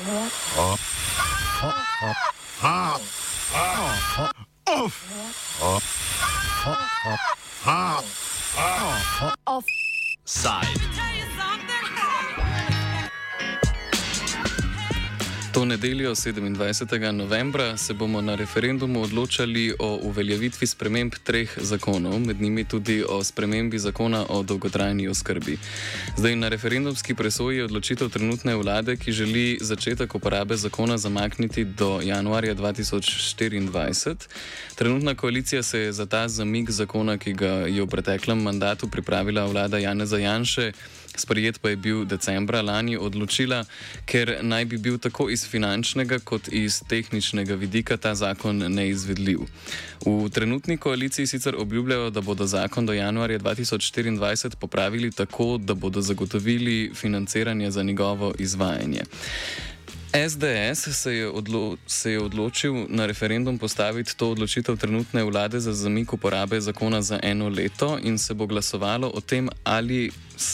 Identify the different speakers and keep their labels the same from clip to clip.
Speaker 1: Offside.
Speaker 2: Nedeljo 27. novembra se bomo na referendumu odločali o uveljavitvi sprememb treh zakonov, med njimi tudi o spremembi zakona o dolgotrajni oskrbi. Zdaj na referendumski presoji je odločitev trenutne vlade, ki želi začetek uporabe zakona zamakniti do januarja 2024. Trenutna koalicija se je za ta zamik zakona, ki ga je v preteklem mandatu pripravila vlada Janeza Janše, sprejet pa je bil decembra lani, odločila, ker naj bi bil tako iz finančnega kot iz tehničnega vidika ta zakon neizvedljiv. V trenutni koaliciji sicer obljubljajo, da bodo zakon do januarja 2024 popravili tako, da bodo zagotovili financiranje za njegovo izvajanje. SDS se je, odlo se je odločil na referendum postaviti to odločitev trenutne vlade za zamik uporabe zakona za eno leto in se bo glasovalo o tem, ali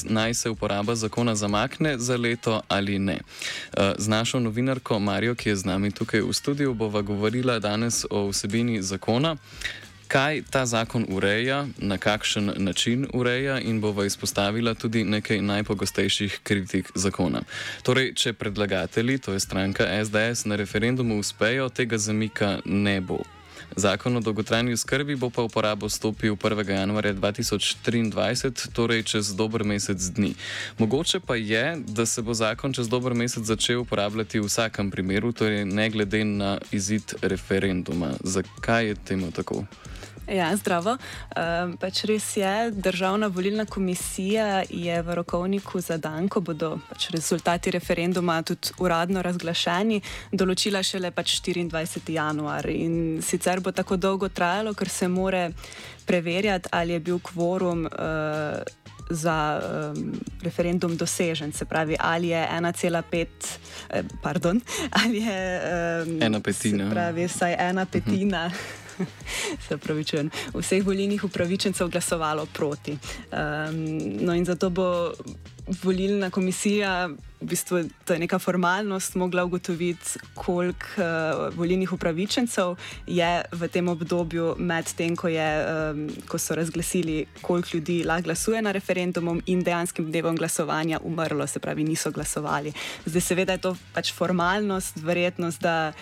Speaker 2: naj se uporaba zakona zamakne za leto ali ne. Eh, z našo novinarko Marijo, ki je z nami tukaj v studiu, bova govorila danes o vsebini zakona kaj ta zakon ureja, na kakšen način ureja in bova izpostavila tudi nekaj najpogostejših kritik zakona. Torej, če predlagatelji, to je stranka SDS, na referendumu uspejo, tega zamika ne bo. Zakon o dolgotrajni skrbi bo pa v uporabo stopil 1. januarja 2023, torej čez dober mesec dni. Mogoče pa je, da se bo zakon čez dober mesec začel uporabljati v vsakem primeru, torej ne glede na izid referenduma. Zakaj je temu tako?
Speaker 3: Ja, zdravo. Um, pač res je, državna volilna komisija je v rokovniku za dan, ko bodo pač rezultati referenduma tudi uradno razglašeni, določila šele pač 24. januar. In sicer bo tako dolgo trajalo, ker se more preverjati, ali je bil kvorum. Uh, Za um, referendum dosežen, se pravi, ali je 1,5, eh, pardon, ali je
Speaker 2: um, ena petina.
Speaker 3: Pravi, vsaj ena petina. Uh -huh. se pravičujem, vseh volilnih upravičencev glasovalo proti. Um, no in zato bo volilna komisija, v bistvu to je neka formalnost, mogla ugotoviti, koliko uh, volilnih upravičencev je v tem obdobju med tem, ko, je, um, ko so razglasili, koliko ljudi lahko glasuje na referendumu in dejanskim dnevom glasovanja umrlo, se pravi, niso glasovali. Zdaj seveda je to pač formalnost, verjetnost, da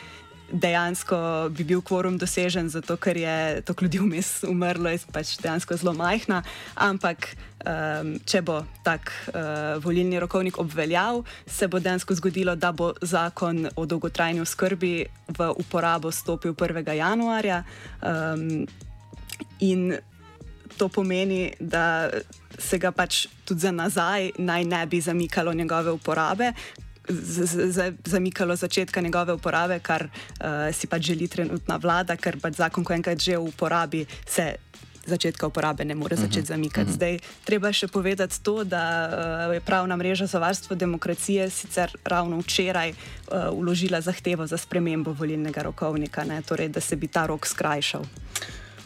Speaker 3: dejansko bi bil kvorum dosežen, zato ker je toliko ljudi vmes umrlo, je pač dejansko zelo majhna. Ampak, um, če bo tak uh, volilni rokovnik obveljal, se bo dejansko zgodilo, da bo zakon o dolgotrajni oskrbi v uporabo stopil 1. januarja. Um, in to pomeni, da. Se ga pač tudi za nazaj naj ne bi zamikalo njegove uporabe, zamikalo začetka njegove uporabe, kar uh, si pač želi trenutna vlada, ker pač zakon, ko enkrat že v uporabi, se začetka uporabe ne more začeti mhm, zamikati. Mhm. Zdaj, treba še povedati to, da uh, je pravna mreža za varstvo demokracije sicer ravno včeraj uh, uložila zahtevo za spremembo volilnega rokovnika, ne, torej, da se bi ta rok skrajšal.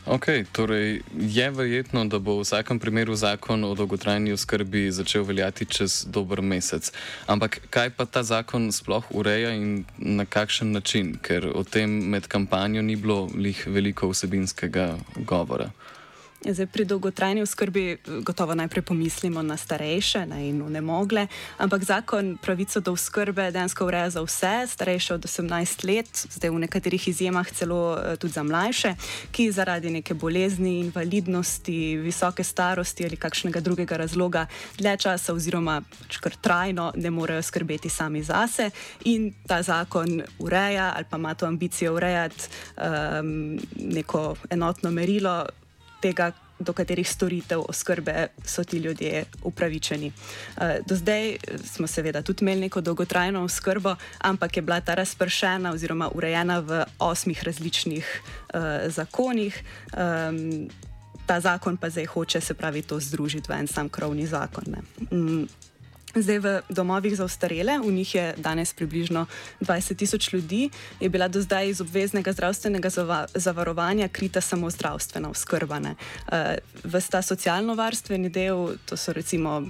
Speaker 2: Ok, torej je verjetno, da bo v vsakem primeru zakon o dolgotrajni oskrbi začel veljati čez dober mesec. Ampak kaj pa ta zakon sploh ureja in na kakšen način, ker o tem med kampanjo ni bilo lih veliko vsebinskega govora.
Speaker 3: Zdaj, pri dolgotrajni oskrbi gotovo najprej pomislimo na starejše ne, in nemogle, ampak zakon pravico do oskrbe dejansko ureja za vse, starejše od 18 let, zdaj v nekaterih izjemah celo eh, tudi za mlajše, ki zaradi neke bolezni, invalidnosti, visoke starosti ali kakšnega drugega razloga dlje časa oziroma pač kar trajno ne morejo skrbeti sami zase. In ta zakon ureja ali pa ima to ambicijo urejati um, neko enotno merilo tega, do katerih storitev oskrbe so ti ljudje upravičeni. Eh, do zdaj smo seveda tudi imeli neko dolgotrajno oskrbo, ampak je bila ta razpršena oziroma urejena v osmih različnih uh, zakonih. Um, ta zakon pa zdaj hoče se pravi to združiti v en sam krovni zakon. Mm. Zdaj v domovih za ostarele, v njih je danes približno 20 tisoč ljudi, je bila do zdaj iz obveznega zdravstvenega zavarovanja krita samo zdravstvena oskrba. Uh, v ta socialno-varstveni del, to so recimo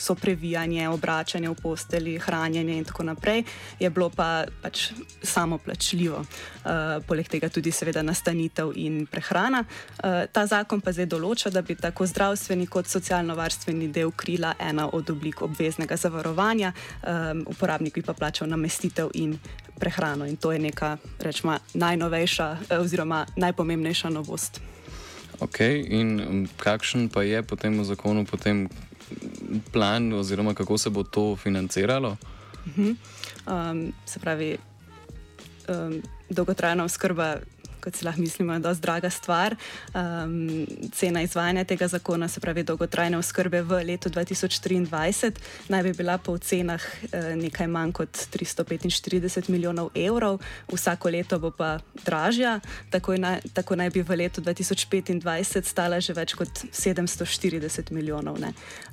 Speaker 3: so previjanje, obračanje v posteli, hranjenje in tako naprej, je bilo pa pač samo plačljivo. Uh, poleg tega tudi seveda nastanitev in prehrana. Uh, ta zakon pa zdaj določa, da bi tako zdravstveni kot socialno-varstveni del krila ena od oblik obveznega zavarovanja, um, uporabnik bi pa plačal namestitev in prehrano. In to je neka, rečemo, najnovejša oziroma najpomembnejša novost.
Speaker 2: Ok, in kakšen pa je potem v zakonu potem plan, oziroma kako se bo to financiralo?
Speaker 3: Uh -huh. um, se pravi, um, dolgotrajna oskrba kot si lahko mislimo, je dosti draga stvar. Um, cena izvajanja tega zakona, se pravi dolgotrajne oskrbe v letu 2023, naj bi bila po ocenah uh, nekaj manj kot 345 milijonov evrov, vsako leto bo pa dražja, tako, na, tako naj bi v letu 2025 stala že več kot 740 milijonov.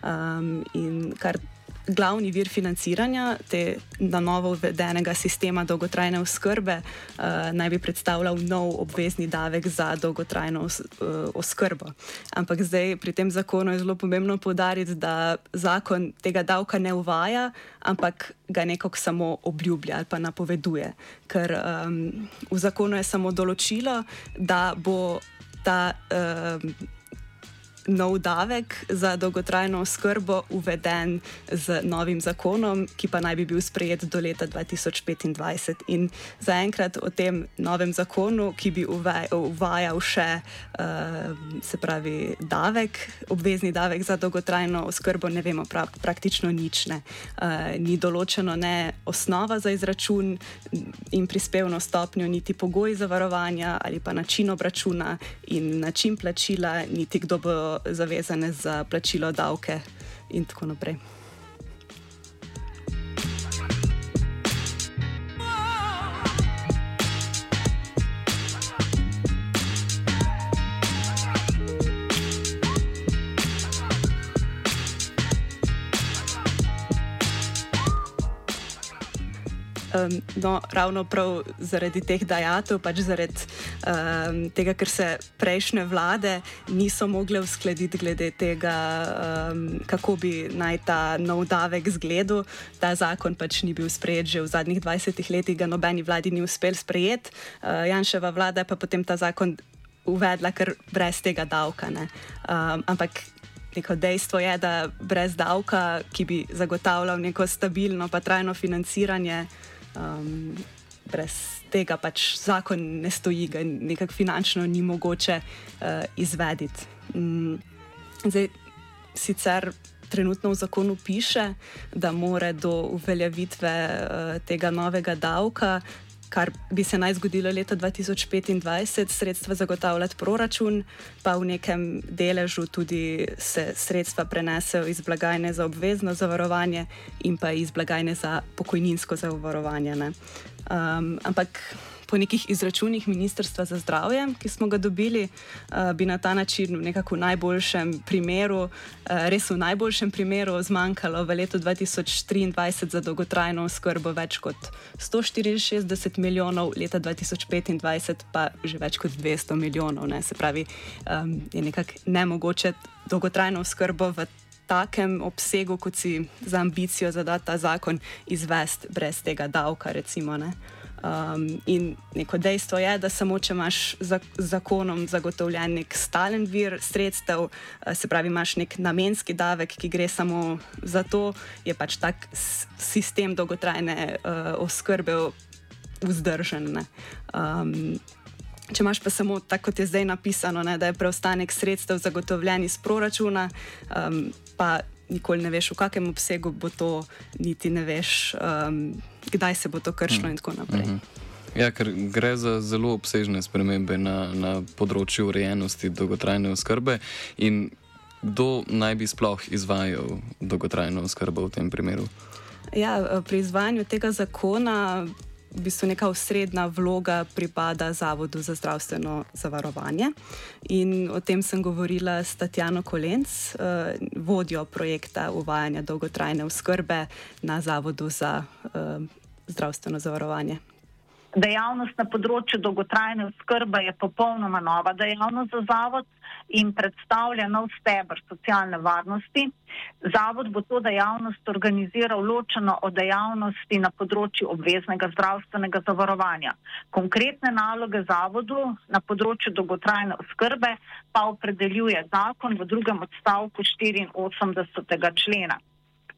Speaker 3: Um, in kar glavni vir financiranja te na novo uvedenega sistema dolgotrajne oskrbe uh, naj bi predstavljal nov obvezni davek za dolgotrajno os, uh, oskrbo. Ampak zdaj pri tem zakonu je zelo pomembno povdariti, da zakon tega davka ne uvaja, ampak ga nekako samo obljublja ali pa napoveduje. Ker um, v zakonu je samo določilo, da bo ta. Um, nov davek za dolgotrajno oskrbo uveden z novim zakonom, ki pa naj bi bil sprejet do leta 2025. In zaenkrat o tem novem zakonu, ki bi uvajal še uh, pravi davek, obvezni davek za dolgotrajno oskrbo, ne vemo pra praktično nič. Ne. Uh, ni določeno ne osnova za izračun in prispevno stopnjo, niti pogoji zavarovanja ali pa način obračuna in način plačila, niti kdo bo zavezane za plačilo davke in tako naprej. Um, no, ravno prav zaradi teh dajatev, pač zaradi um, tega, ker se prejšnje vlade niso mogle uskladiti glede tega, um, kako bi naj ta nov davek zgledal. Ta zakon pač ni bil sprejet že v zadnjih 20 letih, ga nobeni vladi ni uspel sprejeti. Uh, Janševa vlada pa potem ta zakon uvedla kar brez tega davka. Um, ampak neko dejstvo je, da brez davka, ki bi zagotavljal neko stabilno pa trajno financiranje um, brez tega pač zakon ne stoji, ga nekako finančno ni mogoče uh, izvedeti. Um, zdaj, sicer trenutno v zakonu piše, da mora do uveljavitve uh, tega novega davka kar bi se naj zgodilo leta 2025, sredstva zagotavljati proračun, pa v nekem deležu tudi se sredstva prenesejo iz blagajne za obvezno zavarovanje in pa iz blagajne za pokojninsko zavarovanje. Um, ampak po nekih izračunih Ministrstva za zdravje, ki smo ga dobili, uh, bi na ta način v nekako najboljšem primeru, uh, res v najboljšem primeru, zmanjkalo v letu 2023 za dolgotrajno oskrbo več kot 164 milijonov, leta 2025 pa že več kot 200 milijonov. Ne? Se pravi, je nekako nemogoče dolgotrajno oskrbo v takem obsegu, kot si za ambicijo zadati ta zakon, izvesti brez tega davka. Recimo, Um, in neko dejstvo je, da samo če imaš z zakonom zagotovljen nek stalen vir sredstev, uh, se pravi, imaš nek namenski davek, ki gre samo za to, je pač tak sistem dolgotrajne uh, oskrbe vzdržen. Um, če imaš pa samo tako, kot je zdaj napisano, ne, da je preostanek sredstev zagotovljen iz proračuna, um, pa nikoli ne veš, v kakem obsegu bo to, niti ne veš, um, kdaj se bo to kršilo, mm. in tako naprej. Mm -hmm.
Speaker 2: Ja, ker gre za zelo obsežne spremembe na, na področju urejenosti dolgotrajne oskrbe. Kdo naj bi sploh izvajal dolgotrajno oskrbo v tem primeru?
Speaker 3: Ja, pri izvajanju tega zakona v bistvu neka osrednja vloga pripada Zavodu za zdravstveno zavarovanje. In o tem sem govorila s Tatjano Kolenc, eh, vodjo projekta uvajanja dolgotrajne oskrbe na Zavodu za eh, zdravstveno zavarovanje.
Speaker 4: Dejavnost na področju dolgotrajne oskrbe je popolnoma nova dejavnost za zavod in predstavlja nov stebr socialne varnosti. Zavod bo to dejavnost organiziral ločeno od dejavnosti na področju obveznega zdravstvenega zavarovanja. Konkretne naloge zavodu na področju dolgotrajne oskrbe pa opredeljuje zakon v drugem odstavku 84. člena.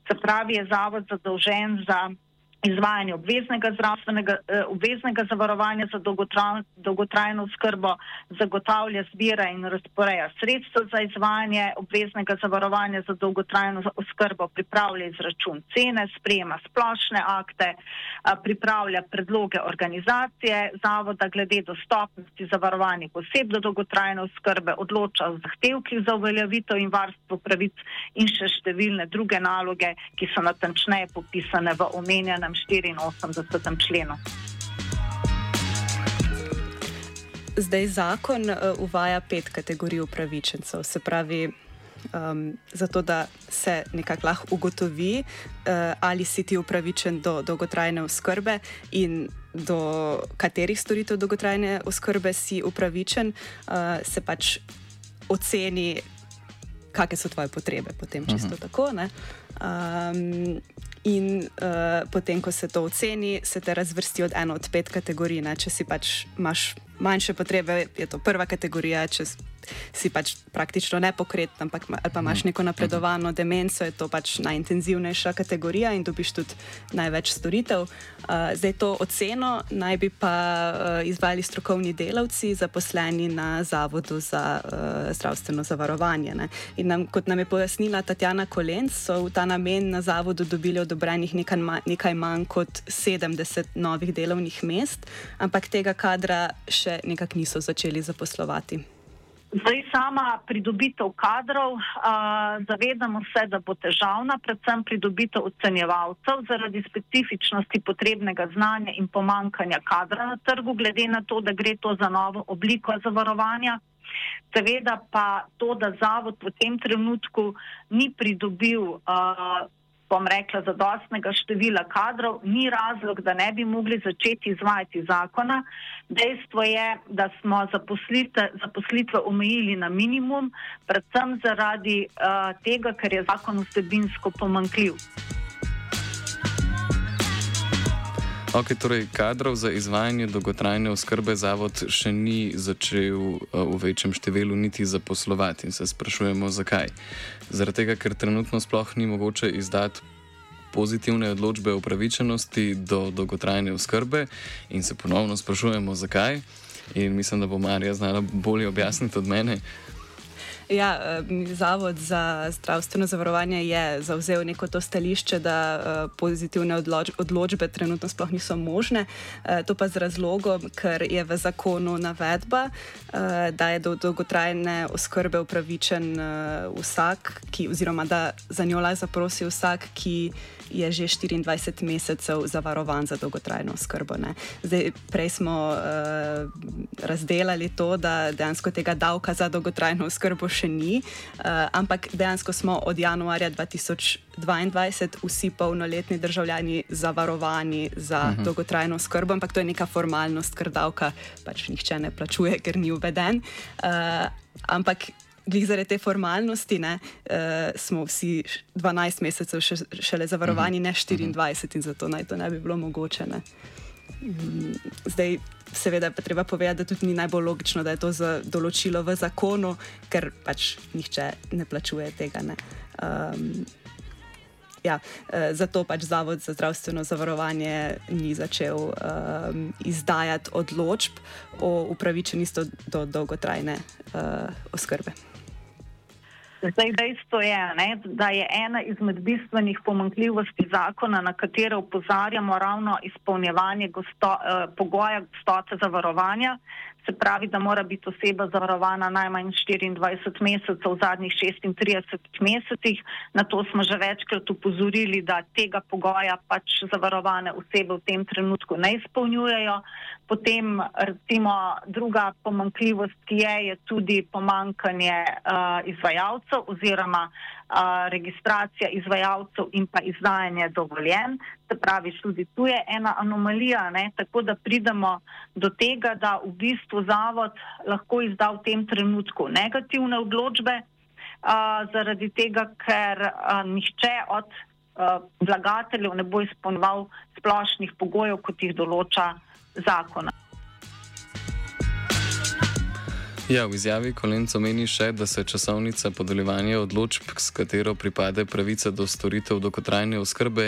Speaker 4: Se pravi, je zavod zadolžen za izvajanje obveznega zdravstvenega, eh, obveznega zavarovanja za dolgotrajno oskrbo, zagotavlja zbira in razporeja sredstva za izvajanje obveznega zavarovanja za dolgotrajno oskrbo, pripravlja izračun cene, sprejema splošne akte, pripravlja predloge organizacije zavoda glede dostopnosti zavarovanih oseb do dolgotrajne oskrbe, odloča o zahtevkih za uveljavitev in varstvo pravic in še številne druge naloge, ki so natančneje popisane v omenjenem 84. členu.
Speaker 3: Zdaj zakon uh, uvaja pet kategorij upravičencev, se pravi, um, zato da se nekako lahko ugotovi, uh, ali si ti upravičen do dolgotrajne oskrbe in do katerih storitev dolgotrajne oskrbe si upravičen, uh, se pač oceni, kakšne so tvoje potrebe, potem čisto uh -huh. tako. Um, in uh, potem, ko se to oceni, se te razvrsti od eno od pet kategorij. Ne? Če si pač imaš manjše potrebe, je to prva kategorija. Če si pač praktično nepokreten, ampak ali pa imaš mhm. neko napredovano demenco, je to pač najintenzivnejša kategorija in dobiš tudi največ storitev. Uh, zdaj to oceno naj bi pa uh, izvali strokovni delavci, zaposleni na Zavodu za uh, zdravstveno zavarovanje. Nam, kot nam je pojasnila Tatjana Kolenc, so v ta namen na Zavodu dobili odobrenih nekaj, nekaj manj kot 70 novih delovnih mest, ampak tega kadra še nekako niso začeli zaposlovati.
Speaker 4: Zdaj, sama pridobitev kadrov, a, zavedamo se, da bo težavna, predvsem pridobitev ocenjevalcev zaradi specifičnosti potrebnega znanja in pomankanja kadra na trgu, glede na to, da gre to za novo obliko zavarovanja. Seveda pa to, da zavod v tem trenutku ni pridobil a, bom rekla, zadostnega števila kadrov, ni razlog, da ne bi mogli začeti izvajati zakona. Dejstvo je, da smo zaposlitve, zaposlitve omejili na minimum, predvsem zaradi uh, tega, ker je zakon vsebinsko pomankljiv.
Speaker 2: Ok, torej kadrov za izvajanje dolgotrajne oskrbe zavod še ni začel uh, v večjem številu niti zaposlovati in se sprašujemo, zakaj. Zaradi tega, ker trenutno sploh ni mogoče izdati pozitivne odločbe o pravičenosti do dolgotrajne oskrbe in se ponovno sprašujemo, zakaj. In mislim, da bo Marija znala bolje objasniti od mene.
Speaker 3: Ja, Zavod za zdravstveno zavarovanje je zauzel neko to stališče, da eh, pozitivne odloč odločbe trenutno sploh niso možne. Eh, to pa z razlogom, ker je v zakonu navedba, eh, da je do dolgotrajne oskrbe upravičen vsak, ki, oziroma da za njo lahko zaprosi vsak, ki je že 24 mesecev zavarovan za dolgotrajno oskrbo. Zdaj, prej smo uh, razdelali to, da dejansko tega davka za dolgotrajno oskrbo še ni, uh, ampak dejansko smo od januarja 2022 vsi polnoletni državljani zavarovani za uh mhm. -huh. dolgotrajno oskrbo, ampak to je neka formalnost, ker davka pač nihče ne plačuje, ker ni uveden. Uh, ampak glih zaradi te formalnosti, ne, uh, smo vsi 12 mesecev še, šele zavarovani, ne 24, mhm. in zato naj to ne bi bilo mogoče. Ne. Mm, zdaj, seveda, pa treba povedati, da tudi ni najbolj logično, da je to za določilo v zakonu, ker pač nihče ne plačuje tega. Ne. Um, ja, eh, zato pač Zavod za zdravstveno zavarovanje ni začel um, izdajati odločb o upravičenosti do dolgotrajne uh, oskrbe.
Speaker 4: Zdaj, dejstvo je, ne, da je ena izmed bistvenih pomankljivosti zakona, na katero upozarjamo, ravno izpolnjevanje gosto, eh, pogoja gostote zavarovanja. Se pravi, da mora biti oseba zavarovana najmanj 24 mesecev v zadnjih 36 mesecih. Na to smo že večkrat upozorili, da tega pogoja pač zavarovane osebe v tem trenutku ne izpolnjujejo. Potem, recimo, druga pomankljivost, ki je, je tudi pomankanje uh, izvajalcev izvajalcev oziroma a, registracija izvajalcev in pa izdajanje dovoljen. Se pravi, tudi tu je ena anomalija, ne? tako da pridemo do tega, da v bistvu zavod lahko izda v tem trenutku negativne odločbe, a, zaradi tega, ker a, nihče od a, vlagateljev ne bo izpolnjeval splošnih pogojev, kot jih določa zakona.
Speaker 2: Ja, v izjavi Kolenco meni še, da se časovnica podeljevanja odločb, s katero pripade pravica do storitev dolgotrajne oskrbe,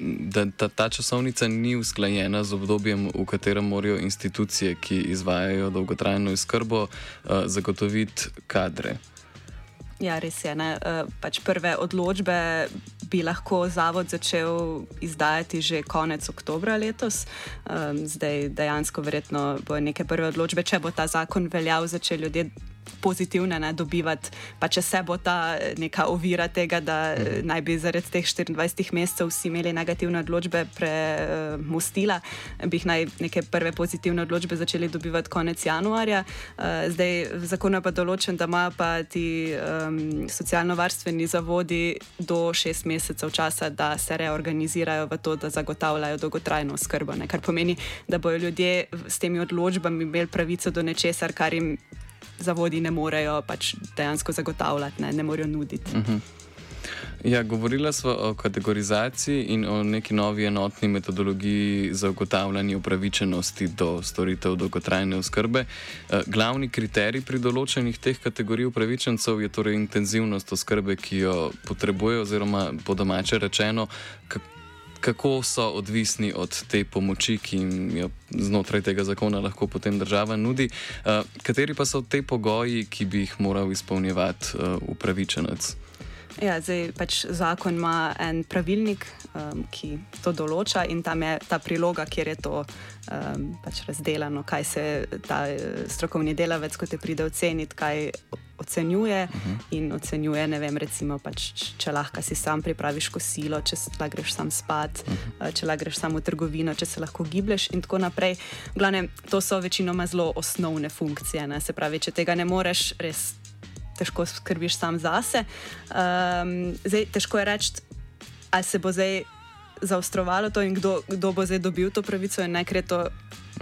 Speaker 2: da ta, ta časovnica ni usklajena z obdobjem, v katerem morajo institucije, ki izvajajo dolgotrajno oskrbo, uh, zagotoviti kadre.
Speaker 3: Ja, res je. Uh, pač prve odločbe bi lahko zavod začel izdajati že konec oktobra letos. Um, zdaj dejansko verjetno bo neke prve odločbe, če bo ta zakon veljal, začeli ljudje pozitivne ne, dobivati, pa če se bo ta neka ovira tega, da mm. naj bi zaradi teh 24 mesecev vsi imeli negativne odločbe premostila, bi jih naj neke prve pozitivne odločbe začeli dobivati konec januarja. Zdaj v zakonu je pa določen, da imajo pa ti um, socialno-varstveni zavodi do šest mesecev časa, da se reorganizirajo v to, da zagotavljajo dolgotrajno oskrbo. Kar pomeni, da bodo ljudje s temi odločbami imeli pravico do nečesar, kar jim zavodi ne morejo pač dejansko zagotavljati, ne, ne morejo nuditi. Uh mhm. -huh.
Speaker 2: Ja, govorila smo o kategorizaciji in o neki novi enotni metodologiji za ugotavljanje upravičenosti do storitev dolgotrajne oskrbe. Eh, glavni kriterij pri določenih teh kategorij upravičencev je torej intenzivnost oskrbe, ki jo potrebujejo, oziroma po domače rečeno, kako so odvisni od te pomoči, ki jim jo znotraj tega zakona lahko potem država nudi. Uh, kateri pa so te pogoji, ki bi jih moral izpolnjevati uh, upravičenec?
Speaker 3: Ja, zdaj pač zakon ima en pravilnik, um, ki to določa, in tam je ta priloga, kjer je to um, pač razdeljeno, kaj se ta eh, strokovni delavec, ko te pride oceniti, kaj ocenjuje uh mhm. -huh. in ocenjuje, ne vem, recimo, pač, če lahko si sam pripraviš kosilo, če lahko greš sam spat, uh mhm. -huh. če lahko greš samo v trgovino, če se lahko giblješ in tako naprej. Glavne, to so večinoma zelo osnovne funkcije. Ne? Se pravi, če tega ne moreš, res težko skrbiš sam zase. Um, zdaj, težko je reči, ali se bo zdaj zaostrovalo to in kdo, kdo bo zdaj dobil to pravico in najkrat to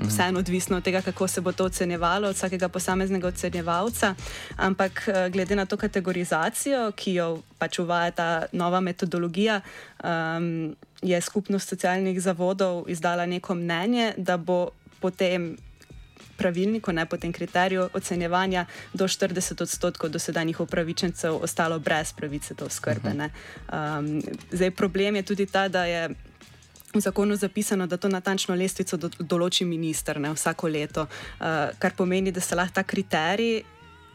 Speaker 3: vseeno odvisno od tega, kako se bo to ocenjevalo, od vsakega posameznega ocenjevalca. Ampak eh, glede na to kategorizacijo, ki jo pač uvaja ta nova metodologija, um, je skupnost socialnih zavodov izdala neko mnenje, da bo potem. Pravilniku, ne po tem kriteriju ocenjevanja, do 40 odstotkov dosedanjih upravičencev ostalo brez pravice do skrbe. Um, zdaj, problem je tudi ta, da je v zakonu zapisano, da to natančno lestvico do, določi minister ne, vsako leto, uh, kar pomeni, da se lahko ta kriterij.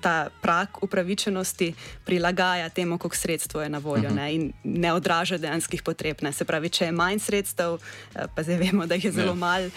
Speaker 3: Ta prak upravičenosti prilagaja temu, koliko sredstev je na voljo ne, in ne odraža dejanskih potreb. Ne. Se pravi, če je manj sredstev, eh, pa zdaj vemo, da jih je zelo ja. malo,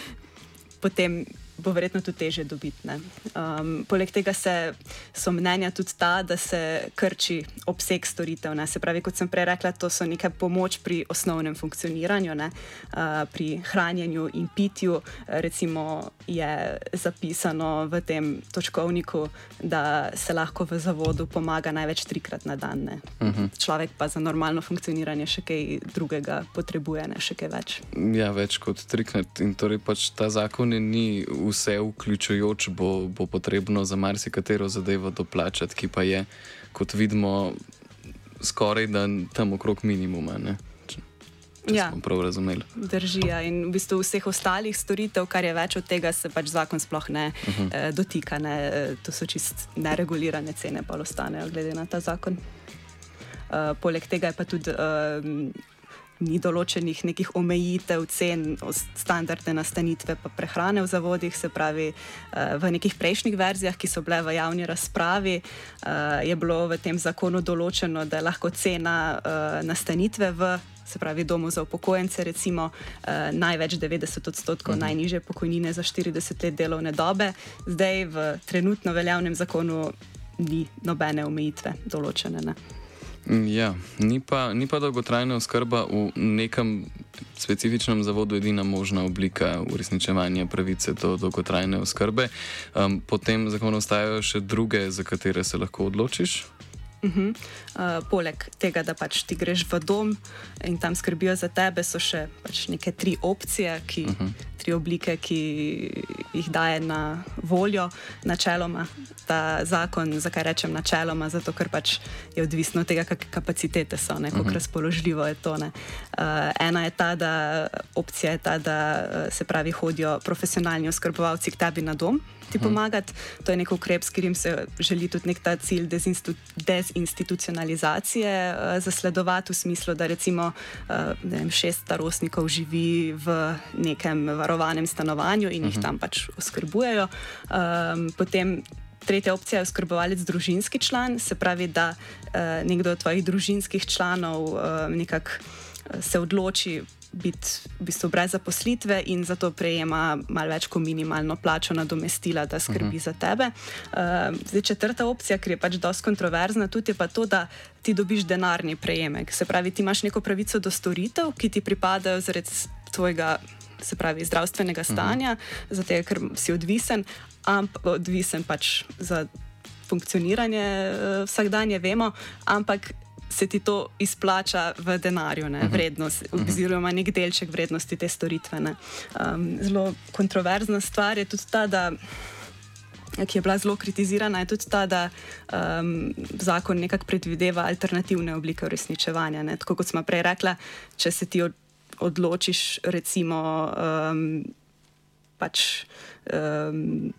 Speaker 3: potem bo verjetno tudi teže dobiti. Um, poleg tega se, so mnenja tudi ta, da se krči obseg storitev. Ne? Se pravi, kot sem prej rekla, to so neka pomoč pri osnovnem funkcioniranju, uh, pri hranjenju in pitju. Recimo je zapisano v tem točkovniku, da se lahko v zavodu pomaga največ trikrat na dan. Uh mhm. -huh. Človek pa za normalno funkcioniranje še kaj drugega potrebuje, ne še kaj več.
Speaker 2: Ja, več kot trikrat. In torej pač ta zakon ni vse vključujoč, bo, bo potrebno za marsikatero zadevo doplačati, ki pa je, kot vidimo, skoraj da tam okrog minimuma. Ne? Ja, prav razumeli.
Speaker 3: Drži. Ja. In v bistvu vseh ostalih storitev, kar je več od tega, se pač zakon sploh ne uh mhm. -huh. eh, dotika. Ne. Eh, to so čist neregulirane cene, pa ostanejo glede na ta zakon. Uh, poleg tega je pa tudi. Uh, ni določenih nekih omejitev cen, standardne nastanitve pa prehrane v zavodih, se pravi eh, v nekih prejšnjih verzijah, ki so bile v javni razpravi, eh, je bilo v tem zakonu določeno, da je lahko cena eh, nastanitve v. Se pravi, domu za upokojence, recimo eh, največ 90 odstotkov mhm. najniže pokojnine za 40 let delovne dobe, zdaj v trenutno veljavnem zakonu ni nobene omejitve določene. Ne.
Speaker 2: Ja, ni pa, ni pa dolgotrajna oskrba v nekem specifičnem zavodu edina možna oblika uresničevanja pravice do dolgotrajne oskrbe. Um, potem zakon ostajajo še druge, za katere se lahko odločiš.
Speaker 3: Uh -huh. Uh, poleg tega, da pač ti greš v dom in tam skrbijo za tebe, so še pač neke tri opcije, ki, uh -huh. tri oblike, ki jih daje na voljo, načeloma ta zakon. Zakaj rečem načeloma? Zato, ker pač je odvisno od tega, kakšne kapacitete so, kako uh -huh. razpoložljivo je to. Uh, ena je ta, da opcija je ta, da se pravi, hodijo profesionalni oskrbovalci k tebi na dom ti pomagati. To je nek ukrep, s katerim se želi tudi nek ta cilj dezinstitucionalizacije uh, zasledovati, v smislu, da recimo uh, vem, šest starostnikov živi v nekem varovanem stanovanju in uh -huh. jih tam pač oskrbujejo. Um, potem Tretja opcija je oskrbovalec družinski član, se pravi, da uh, nekdo od tvojih družinskih članov uh, nekako se odloči biti v bistvu brez zaposlitve in zato prejema malo več kot minimalno plačo nadomestila, da skrbi uh mhm. -huh. za tebe. Uh, zdaj, četrta opcija, ki je pač dosti kontroverzna, tudi je pa to, da ti dobiš denarni prejemek. Se pravi, ti imaš neko pravico do storitev, ki ti pripadajo zaradi tvojega. Se pravi, zdravstvenega mhm. stanja, uh -huh. zato ker si odvisen, ampak odvisen pač za funkcioniranje uh, vsakdanje, vemo, ampak se ti to izplača v denarju, ne, mhm. vrednost, mhm. oziroma nek delček vrednosti te storitve. Um, zelo kontroverzna stvar je tudi ta, da. Ki je bila zelo kritizirana, je tudi ta, da um, zakon nekako predvideva alternativne oblike uresničevanja. Ne? Tako kot smo prej rekli, če se ti odločiš, recimo, um, pač. Um,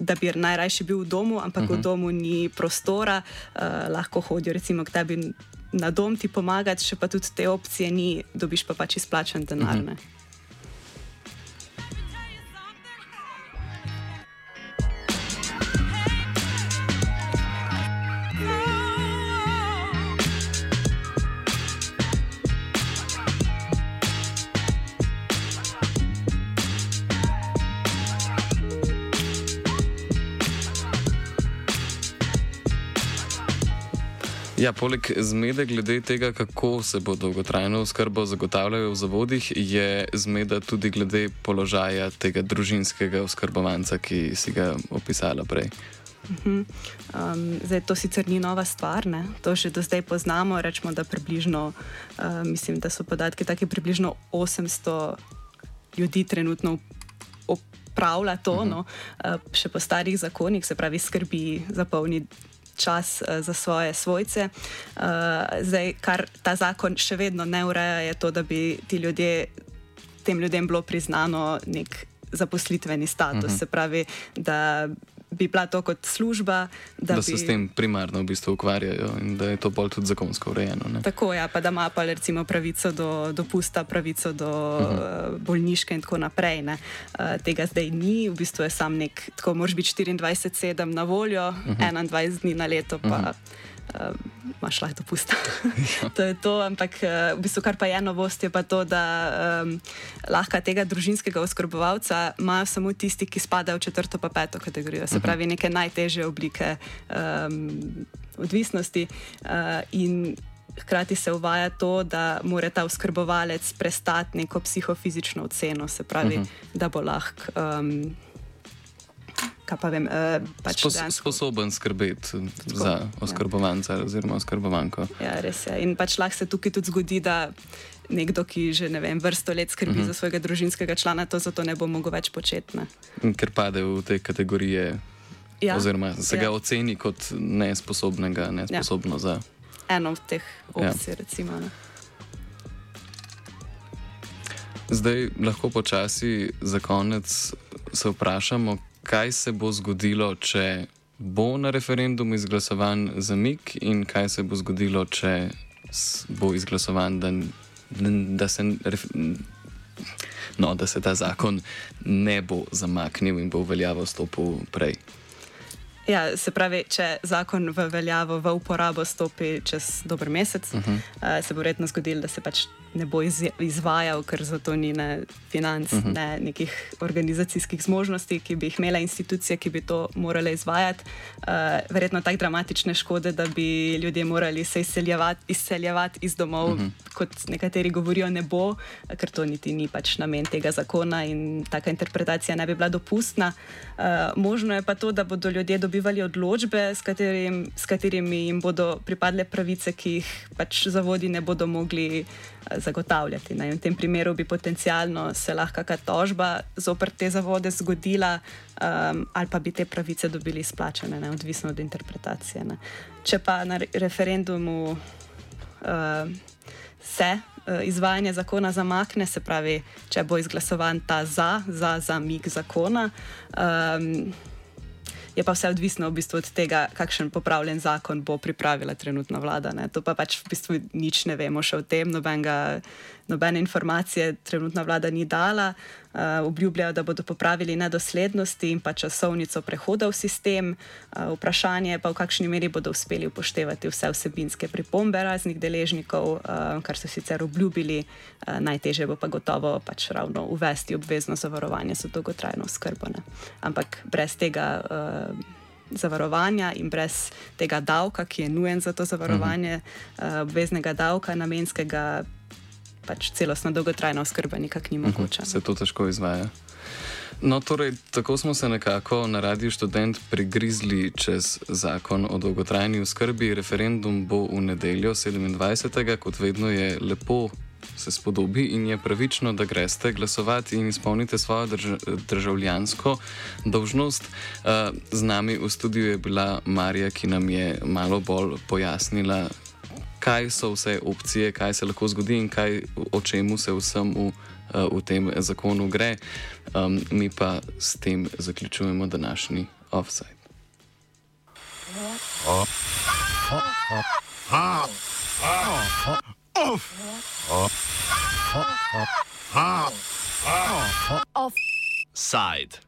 Speaker 3: da bi najrajši bil v domu, ampak uh -huh. v mhm. domu ni prostora, uh, lahko hodijo recimo k tebi na dom ti pomagati, še pa tudi te opcije ni, dobiš pa pač izplačen denar. Uh mhm. -huh.
Speaker 2: Ja, poleg zmede glede tega, kako se bo dolgotrajno oskrbo zagotavljalo v zavodih, je zmeda tudi glede položaja tega družinskega oskrbovanca, ki si ga opisala prej.
Speaker 3: Um, zdaj, to sicer ni nova stvar, ne? to že do zdaj poznamo. Rečemo, da, približno, uh, mislim, da so podatki taki, da približno 800 ljudi trenutno upravlja to, uh -huh. no? uh, še po starih zakonih, se pravi, skrbi za polni čas uh, za svoje svojce. Uh, zdaj, kar ta zakon še vedno ne ureja, je to, da bi ti ljudje, tem ljudem bilo priznano nek zaposlitveni status. Uh mhm. -huh. Se pravi, da bi bila to kot služba.
Speaker 2: Da,
Speaker 3: da
Speaker 2: se bi... s tem primarno v bistvu ukvarjajo in da je to bolj tudi zakonsko urejeno. Ne?
Speaker 3: Tako je, ja, pa da ima pa recimo pravico do dopusta, pravico do uh mhm. -huh. bolniške in tako naprej. Uh, tega zdaj ni, v bistvu je sam nek, tako moraš biti 24-7 na voljo, uh -huh. 21 dni na leto pa. Uh mhm. -huh uh, imaš lahko dopust. Ja. to je to, ampak uh, v bistvu kar pa je novost, je pa to, da um, lahko tega družinskega oskrbovalca imajo samo tisti, ki spadajo v četrto pa peto kategorijo, se mhm. pravi neke najtežje oblike um, odvisnosti. Uh, Hkrati se uvaja to, da mora ta oskrbovalec prestati neko psihofizično oceno, se pravi, uh -huh. da bo lahko um, pa vem, uh, pač
Speaker 2: Spos, sposoben skrbeti za ja. oskrbovanca ja. oziroma oskrbovanko.
Speaker 3: Ja, res je. In pač lahko se tukaj tudi zgodi, da nekdo, ki že ne vem, vrsto let skrbi uh mhm. -huh. za svojega družinskega člana, to zato ne bo mogel več početi. Ne.
Speaker 2: Ker pade v te kategorije. Ja. Oziroma se ja. ga oceni kot nesposobnega, nesposobno ja. za.
Speaker 3: Eno od teh opcij, ja. recimo. Ne.
Speaker 2: Zdaj lahko počasi za konec se vprašamo, kaj se bo zgodilo, če bo na referendumu izglasovan zamik, in kaj se bo zgodilo, če bo izglasovan, da, da, se, no, da se ta zakon ne bo zamaknil in bo v veljavo stopil prej.
Speaker 3: Ja, se pravi, če zakon v veljavo, v uporabo stopi čez dober mesec, uh -huh. uh, se bo verjetno zgodilo, da se pač ne bo izvajal, ker za to ni ne financ, uh mhm. -huh. ne nekih organizacijskih zmožnosti, ki bi jih imele institucije, ki bi to morale izvajati. Uh, verjetno tako dramatične škode, da bi ljudje morali se izseljevati, izseljevati iz domov, uh mhm. -huh. kot nekateri govorijo, ne bo, ker to niti ni pač namen tega zakona in taka interpretacija ne bi bila dopustna. Uh, možno je pa to, da bodo ljudje dobivali odločbe, s, katerim, s katerimi jim bodo pripadle pravice, ki jih pač zavodi ne bodo mogli zagotavljati. Ne. In v tem primeru bi potencialno se lahko kakšna tožba zoper te zavode zgodila, um, ali pa bi te pravice dobili izplačene, ne, odvisno od interpretacije. Ne. Če pa na referendumu uh, se uh, izvajanje zakona zamakne, se pravi, če bo izglasovan ta za, za zamik zakona. Um, je pa vse odvisno v bistvu od tega, kakšen popravljen zakon bo pripravila trenutna vlada. Ne. To pa pač v bistvu nič ne vemo še o tem, nobenega, nobene informacije trenutna vlada ni dala. Uh, obljubljajo, da bodo popravili nedoslednosti in pa časovnico prehoda v sistem. Uh, vprašanje je pa, v kakšni meri bodo uspeli upoštevati vse vsebinske pripombe raznih deležnikov, uh, kar so sicer obljubili. Uh, najtežje bo pa gotovo pač ravno uvesti obvezno zavarovanje za dolgotrajno skrbo. Ne. Ampak brez tega. Uh, Zavarovanja in brez tega davka, ki je nujen za to zavarovanje, uh -huh. obveznega davka, namenskega pač celostna dolgotrajna oskrba nikakor ni mhm, mogoča.
Speaker 2: Se to težko izvaja. No, torej, tako smo se nekako na Radiu študent prigrizli čez zakon o dolgotrajni oskrbi. Referendum bo v nedeljo 27. kot vedno je lepo. Se spodobi in je pravično, da greste glasovati in izpolnite svojo drž državljansko dolžnost. Uh, z nami v studiu je bila Marija, ki nam je malo bolj pojasnila, kaj so vse opcije, kaj se lahko zgodi in kaj, o čemu se vsem v, eh, v tem zakonu gre. Um, mi pa s tem zaključujemo današnji offside. Offside.